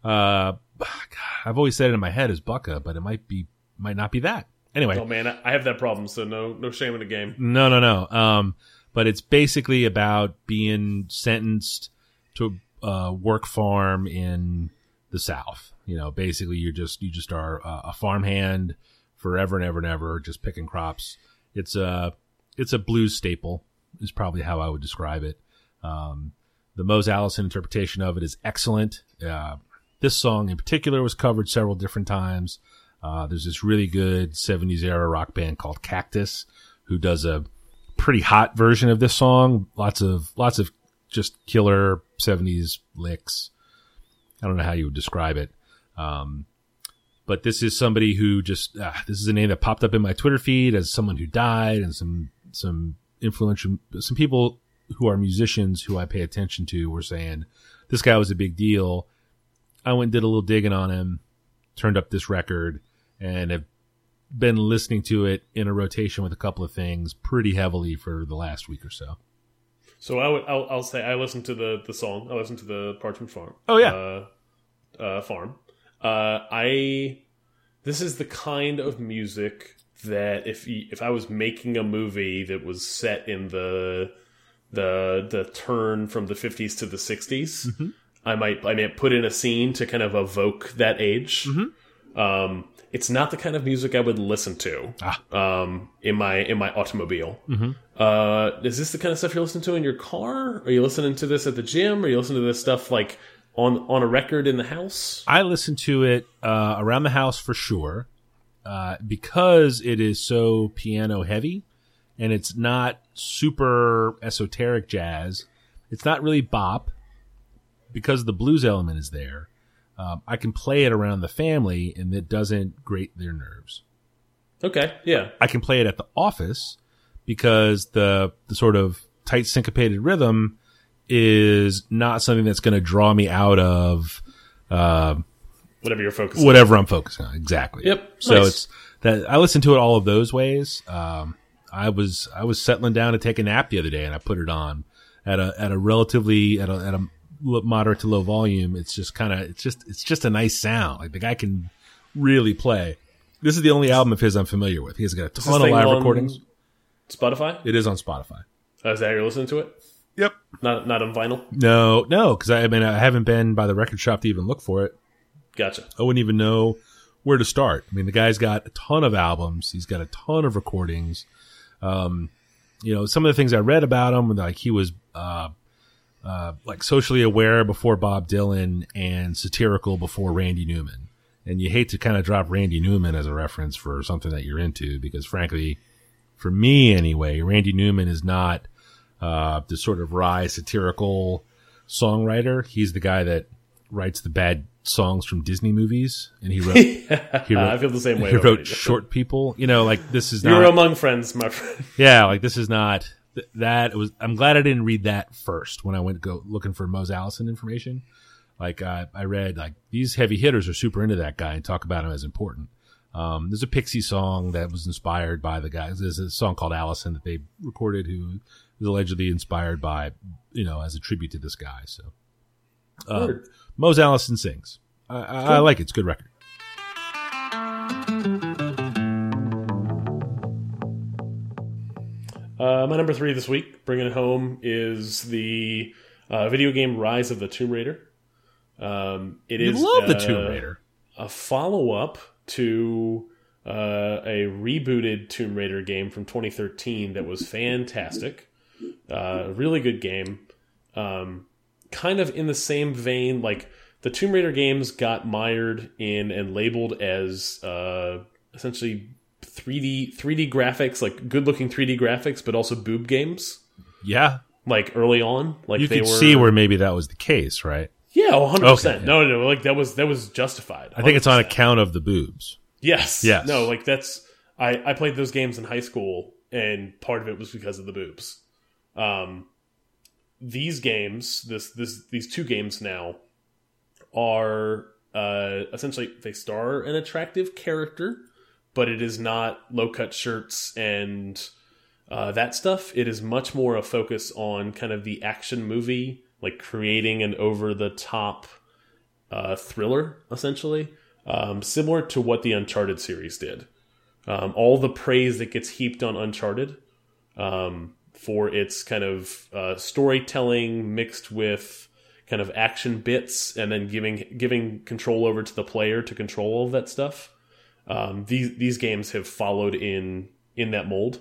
Uh, God, I've always said it in my head as Bukka, but it might be, might not be that. Anyway, oh man, I have that problem, so no no shame in the game. no, no, no. Um, but it's basically about being sentenced to a work farm in the South. You know, basically you're just you just are a, a farmhand forever and ever and ever, just picking crops. It's a it's a blues staple is probably how I would describe it. Um, the Mose Allison interpretation of it is excellent. Uh, this song in particular was covered several different times. Uh, there's this really good 70s era rock band called Cactus who does a pretty hot version of this song. Lots of, lots of just killer 70s licks. I don't know how you would describe it. Um, but this is somebody who just, uh, this is a name that popped up in my Twitter feed as someone who died and some, some influential, some people who are musicians who I pay attention to were saying this guy was a big deal. I went and did a little digging on him, turned up this record, and have been listening to it in a rotation with a couple of things pretty heavily for the last week or so. So I would I'll, I'll say I listened to the the song. I listened to the Parchman Farm. Oh, yeah. uh, uh, farm. Uh, I this is the kind of music that if if I was making a movie that was set in the the the turn from the 50s to the 60s, I might I might put in a scene to kind of evoke that age. Um, it's not the kind of music I would listen to um, in my in my automobile. Uh, is this the kind of stuff you're listening to in your car? Are you listening to this at the gym? Are you listening to this stuff like on on a record in the house? I listen to it uh, around the house for sure, uh, because it is so piano heavy, and it's not super esoteric jazz. It's not really bop, because the blues element is there. Um, I can play it around the family, and it doesn't grate their nerves. Okay, yeah, I can play it at the office because the the sort of tight syncopated rhythm is not something that's going to draw me out of uh, whatever you're focusing. whatever I'm focusing on. Exactly. Yep, So nice. it's that I listen to it all of those ways. Um, I was I was settling down to take a nap the other day, and I put it on at a at a relatively at a at a moderate to low volume. It's just kind of it's just it's just a nice sound. Like the guy can really play. This is the only album of his I'm familiar with. He has got a ton of live recordings. Spotify. It is on Spotify. Oh, is that you're listening to it? Yep. Not not on vinyl. No, no, because I, I mean I haven't been by the record shop to even look for it. Gotcha. I wouldn't even know where to start. I mean, the guy's got a ton of albums. He's got a ton of recordings. Um, you know, some of the things I read about him, like he was, uh, uh, like socially aware before Bob Dylan and satirical before Randy Newman. And you hate to kind of drop Randy Newman as a reference for something that you're into because frankly, for me anyway, Randy Newman is not, uh, the sort of wry satirical songwriter. He's the guy that writes the bad songs from Disney movies, and he wrote. he wrote I feel the same way. He wrote short people. You know, like this is You're not. among friends, my friend. yeah, like this is not th- that. It was. I'm glad I didn't read that first when I went to go looking for Mose Allison information. Like uh, I read, like these heavy hitters are super into that guy and talk about him as important. Um, there's a Pixie song that was inspired by the guys. There's a song called Allison that they recorded, who is allegedly inspired by, you know, as a tribute to this guy. So, uh. Mose Allison sings. I, I, I like it. It's a good record. Uh, my number three this week, bringing it home, is the uh, video game Rise of the Tomb Raider. Um, it You is love the uh, Tomb Raider. a follow up to uh, a rebooted Tomb Raider game from 2013 that was fantastic. Uh, really good game. Um, kind of in the same vein, like the Tomb Raider games got mired in and labeled as uh, essentially 3D 3D graphics, like good looking 3D graphics, but also boob games. Yeah, Like early on, like you they could were see where maybe that was the case, right? yeah, 100. percent yeah. No, no, no, like that was that was justified. I think it's on account of the boobs. Yes. Yes. No, like that's I I played those games in high school and part of it was because of the boobs. Um these games, this this these two games now are uh essentially they star an attractive character, but it is not low-cut shirts and uh, that stuff. It is much more a focus on kind of the action movie, like creating an over-the-top uh, thriller, essentially, um, similar to what the Uncharted series did. Um, all the praise that gets heaped on Uncharted um, for its kind of uh, storytelling mixed with kind of action bits, and then giving giving control over to the player to control all of that stuff. Um, these these games have followed in in that mold,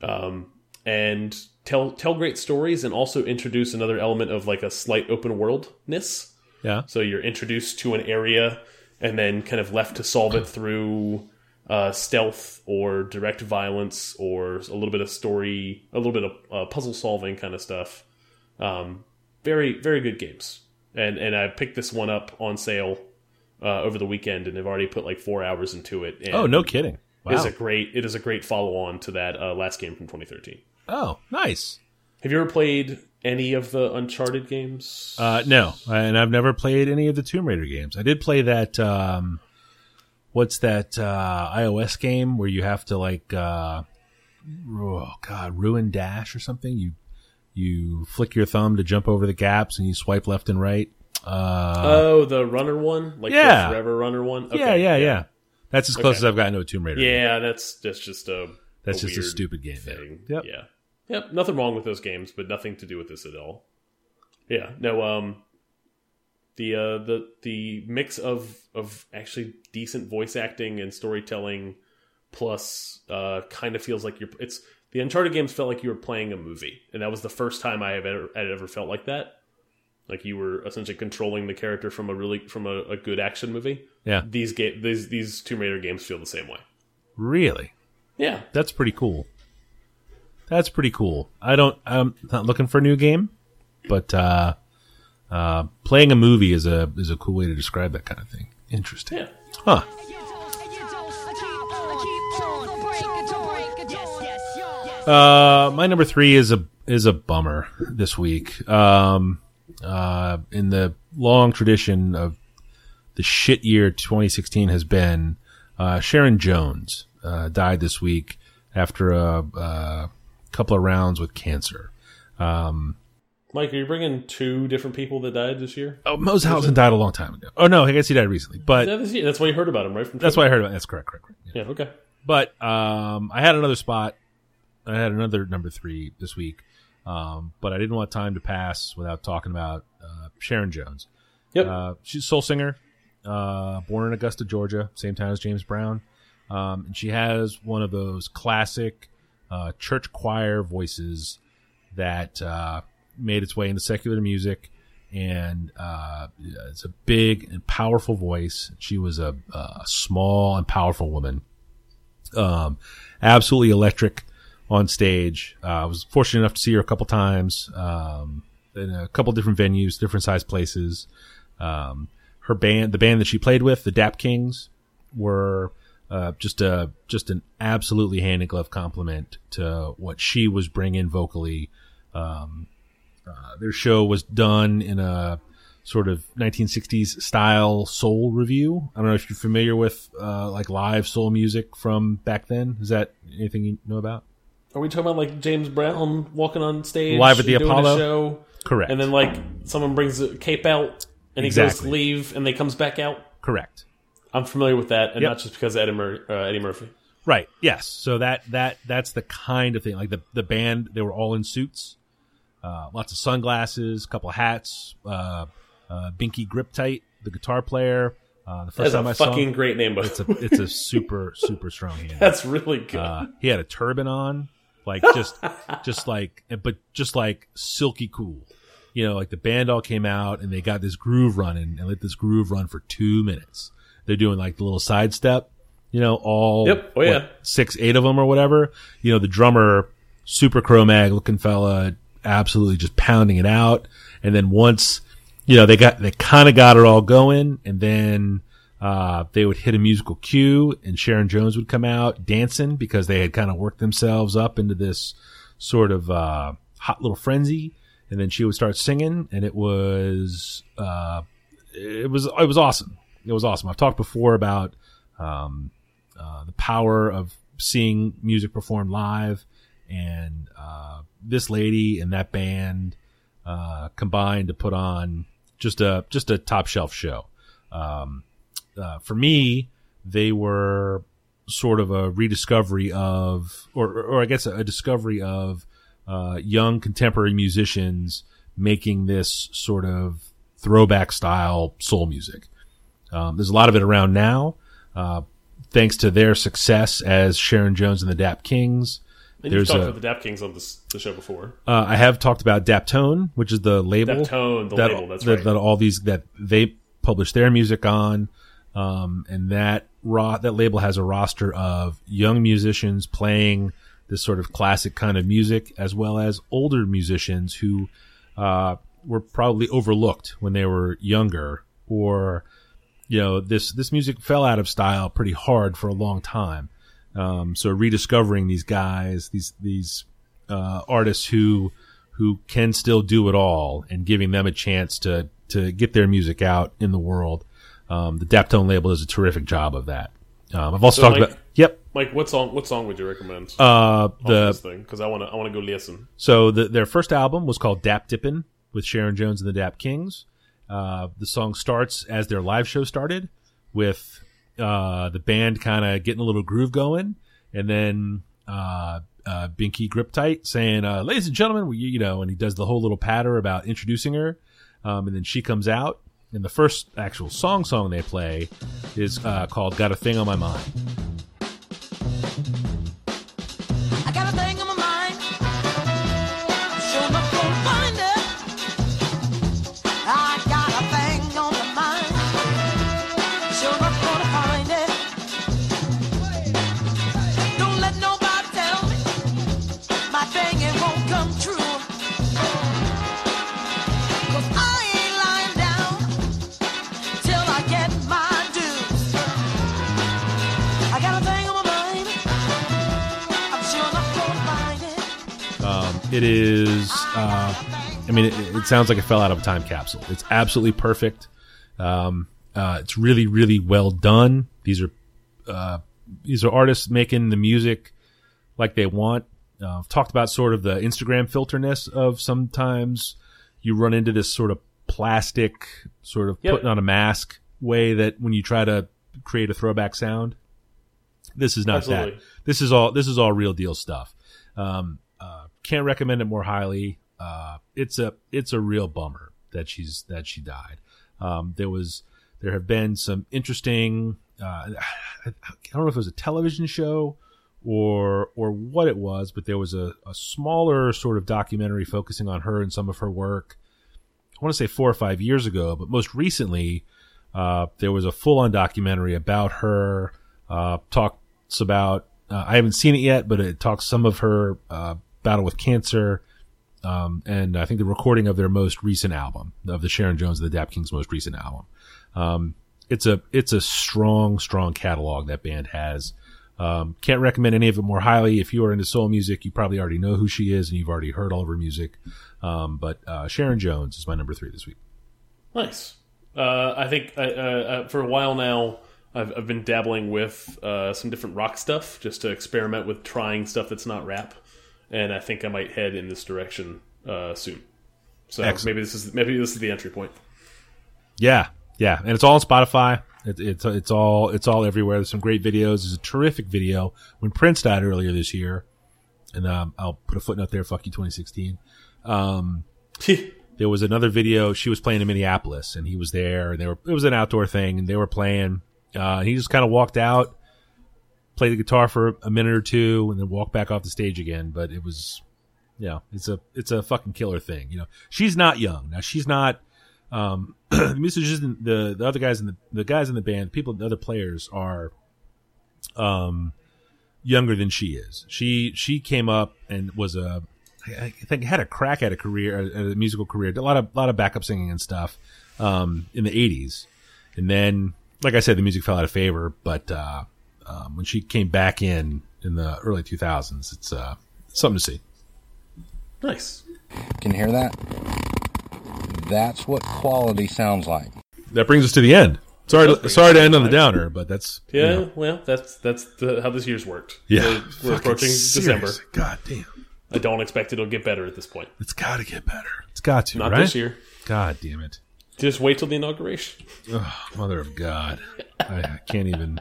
um, and tell tell great stories, and also introduce another element of like a slight open worldness. Yeah. So you're introduced to an area and then kind of left to solve it through uh, stealth or direct violence or a little bit of story, a little bit of uh, puzzle solving kind of stuff. Um, very, very good games. And and I picked this one up on sale uh, over the weekend and have already put like four hours into it. And Oh, no kidding. Wow. It is a great. It is a great follow on to that uh, last game from 2013. Oh, nice. Have you ever played any of the Uncharted games? Uh, no, and I've never played any of the Tomb Raider games. I did play that. Um, what's that uh, iOS game where you have to like, uh, oh god, ruin dash or something? You you flick your thumb to jump over the gaps, and you swipe left and right. Uh, oh, the runner one, like Yeah. the Forever Runner one. yeah, Okay, yeah, yeah, That's as close Okay. as I've gotten to a Tomb Raider. game. Yeah, that's that's just a that's just a stupid game. thing. Yep. Yeah. Yep. Nothing wrong with those games, but nothing to do with this at all. Yeah. No. Um. The uh the the mix of of actually decent voice acting and storytelling, plus uh kind of feels like you're it's the Uncharted games felt like you were playing a movie, and that was the first time I have ever I had ever felt like that. Like you were essentially controlling the character from a really from a, a good action movie. Yeah. These game these these Tomb Raider games feel the same way. Really? Yeah, That's pretty cool. That's pretty cool. I don't. I'm not looking for a new game, but uh, uh, playing a movie is a is a cool way to describe that kind of thing. Interesting. yeah. Huh. Uh, my number three is a is a bummer this week. Um, uh, in the long tradition of the shit year 2016 has been, uh, Sharon Jones uh, died this week after a, a couple of rounds with cancer. Mike, are you bringing two different people that died this year? Oh, Mose Housen died a long time ago. Oh no, I guess he died recently, but. That's why you heard about him, right? From that's why I heard about. That's correct. Correct. correct. Yeah. Yeah. Okay. But um, I had another spot. I had another number three this week, um, but I didn't want time to pass without talking about uh, Sharon Jones. Yep. Uh, she's a soul singer, uh, born in Augusta, Georgia, same time as James Brown, um, and she has one of those classic uh, church choir voices that uh, made its way into secular music. And uh, it's a big and powerful voice. She was a, a small and powerful woman um, absolutely electric on stage. Uh, I was fortunate enough to see her a couple times um, in a couple different venues, different size places. Um, her band, the band that she played with, the Dap Kings, were uh, just a just an absolutely hand in glove complement to what she was bringing vocally. Um, uh, their show was done in a sort of 1960s style soul revue. I don't know if you're familiar with uh, like live soul music from back then. Is that anything you know about? Are we talking about like James Brown walking on stage Live at the doing Apollo? a show, Correct. and then like someone brings a cape out and he goes Exactly. to leave and they comes back out? Correct. I'm familiar with that, and Yep. not just because of Eddie, Mur- uh, Eddie Murphy. Right. Yes. So that that that's the kind of thing. Like the the band, they were all in suits, uh, lots of sunglasses, couple of hats. Uh, uh, Binky Griptite, the guitar player. Uh, the first That's time a I saw fucking him, great name, but it's a it's a super super strong hand. that's really good. Uh, he had a turban on, like just, just like, but just like silky cool. You know, like the band all came out and they got this groove running and let this groove run for two minutes. They're doing like the little sidestep, you know, all Yep. Oh, yeah. six, eight of them or whatever. You know, the drummer, super chromag looking fella, absolutely just pounding it out. And then once, you know, they got, they kind of got it all going and then, uh, they would hit a musical cue and Sharon Jones would come out dancing because they had kind of worked themselves up into this sort of, uh, hot little frenzy. And then she would start singing and it was, uh, it was, it was awesome. It was awesome. I've talked before about, um, uh, the power of seeing music performed live and, uh, this lady and that band, uh, combined to put on just a, just a top shelf show. Um, uh, for me, they were sort of a rediscovery of, or, or I guess a discovery of, uh, young contemporary musicians making this sort of throwback style soul music. Um, there's a lot of it around now, uh, thanks to their success as Sharon Jones and the Dap Kings. and you've talked a, about the Dap Kings on this, the show before. uh, I have talked about Daptone, which is the label. Daptone, the that, label, that's that, right. that all these that they publish their music on, um, and that raw that label has a roster of young musicians playing this sort of classic kind of music, as well as older musicians who uh, were probably overlooked when they were younger, or you know this this music fell out of style pretty hard for a long time. Um, so rediscovering these guys, these these uh, artists who who can still do it all, and giving them a chance to to get their music out in the world. Um, the Daptone label does a terrific job of that. Um, I've also So, talked Mike- about yep Mike, what song? What song would you recommend? uh, the thing because I want to. I want to go listen. So the, their first album was called Dap Dippin' with Sharon Jones and the Dap Kings. Uh, the song starts as their live show started with uh, the band kind of getting a little groove going, and then uh, uh, Binky Griptite saying, uh, "Ladies and gentlemen, we, you know," and he does the whole little patter about introducing her, um, and then she comes out. And the first actual song song they play is uh, called "Got a Thing on My Mind." It is. Uh, I mean, it, it sounds like it fell out of a time capsule. It's absolutely perfect. Um, uh, it's really, really well done. These are uh, these are artists making the music like they want. Uh, I've talked about sort of the Instagram filterness of sometimes you run into this sort of plastic, sort of Yep. putting on a mask way that when you try to create a throwback sound, this is not Absolutely. that. This is all. This is all real deal stuff. Um, can't recommend it more highly. Uh, it's a it's a real bummer that she's that she died. Um, there was there have been some interesting. Uh, I don't know if it was a television show or or what it was, but there was a, a smaller sort of documentary focusing on her and some of her work. I want to say four or five years ago, but most recently, uh, there was a full on documentary about her. Uh, talks about uh, I haven't seen it yet, but it talks some of her uh, battle with cancer, um, and I think the recording of their most recent album of the Sharon Jones and the Dap Kings' most recent album. Um, it's a it's a strong strong catalog that band has. Um, can't recommend any of it more highly. If you are into soul music, you probably already know who she is and you've already heard all of her music. Um, but uh, Sharon Jones is my number three this week. Nice. Uh, I think uh, uh, for a while now, I've, I've been dabbling with uh, some different rock stuff just to experiment with trying stuff that's not rap, and I think I might head in this direction uh, soon. So Excellent. maybe this is maybe this is the entry point. Yeah, yeah, and it's all on Spotify. It, it's it's all it's all everywhere. There's some great videos. There's a terrific video when Prince died earlier this year, and um, I'll put a footnote there. Fuck you, 2016. Um, there was another video. She was playing in Minneapolis, and he was there. And they were it was an outdoor thing, and they were playing. Uh, he just kind of walked out, played the guitar for a minute or two, and then walk back off the stage again. But it was, yeah, it's a it's a fucking killer thing. You know, she's not young now. She's not. Um, the musicians, the the other guys in the the guys in the band, people, the other players are, um, younger than she is. She she came up and was a I think had a crack at a career, at a musical career, a lot of lot of backup singing and stuff, um, in the '80s, and then, like I said, the music fell out of favor. But uh, um, when she came back in in the early 2000s, it's uh, something to see. Nice. Can you hear that? That's what quality sounds like. That brings us to the end. Sorry, to, sorry to end on the downer, but that's you Yeah, know. well, that's that's the, how this year's worked. Yeah, we're, we're Fucking approaching December. God damn, I don't expect it'll get better at this point. it's got to get better. It's got to, Not right? this year. God damn it, Just wait till the inauguration. Mother of God, I, I can't even.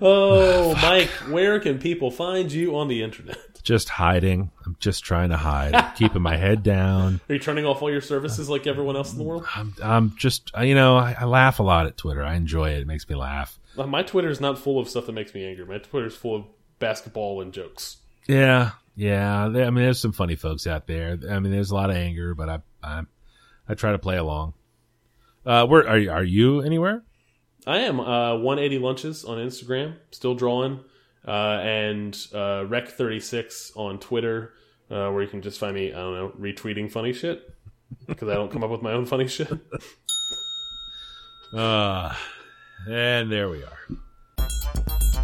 Oh, Mike, where can people find you on the internet? Just hiding. I'm just trying to hide. I'm keeping my head down. Are you turning off all your services like everyone else in the world? I'm, I'm just, you know, I, I laugh a lot at Twitter. I enjoy it. It makes me laugh. Uh, My Twitter is not full of stuff that makes me angry. My Twitter is full of basketball and jokes. Yeah, yeah. I mean, there's some funny folks out there. I mean, there's a lot of anger, but I, I, I try to play along. Uh, where are you? Are you anywhere? I am uh, 180 lunches on Instagram, still drawing, uh, and uh, Rec36 on Twitter, uh, where you can just find me. I don't know, retweeting funny shit because I don't come up with my own funny shit. Uh, and there we are.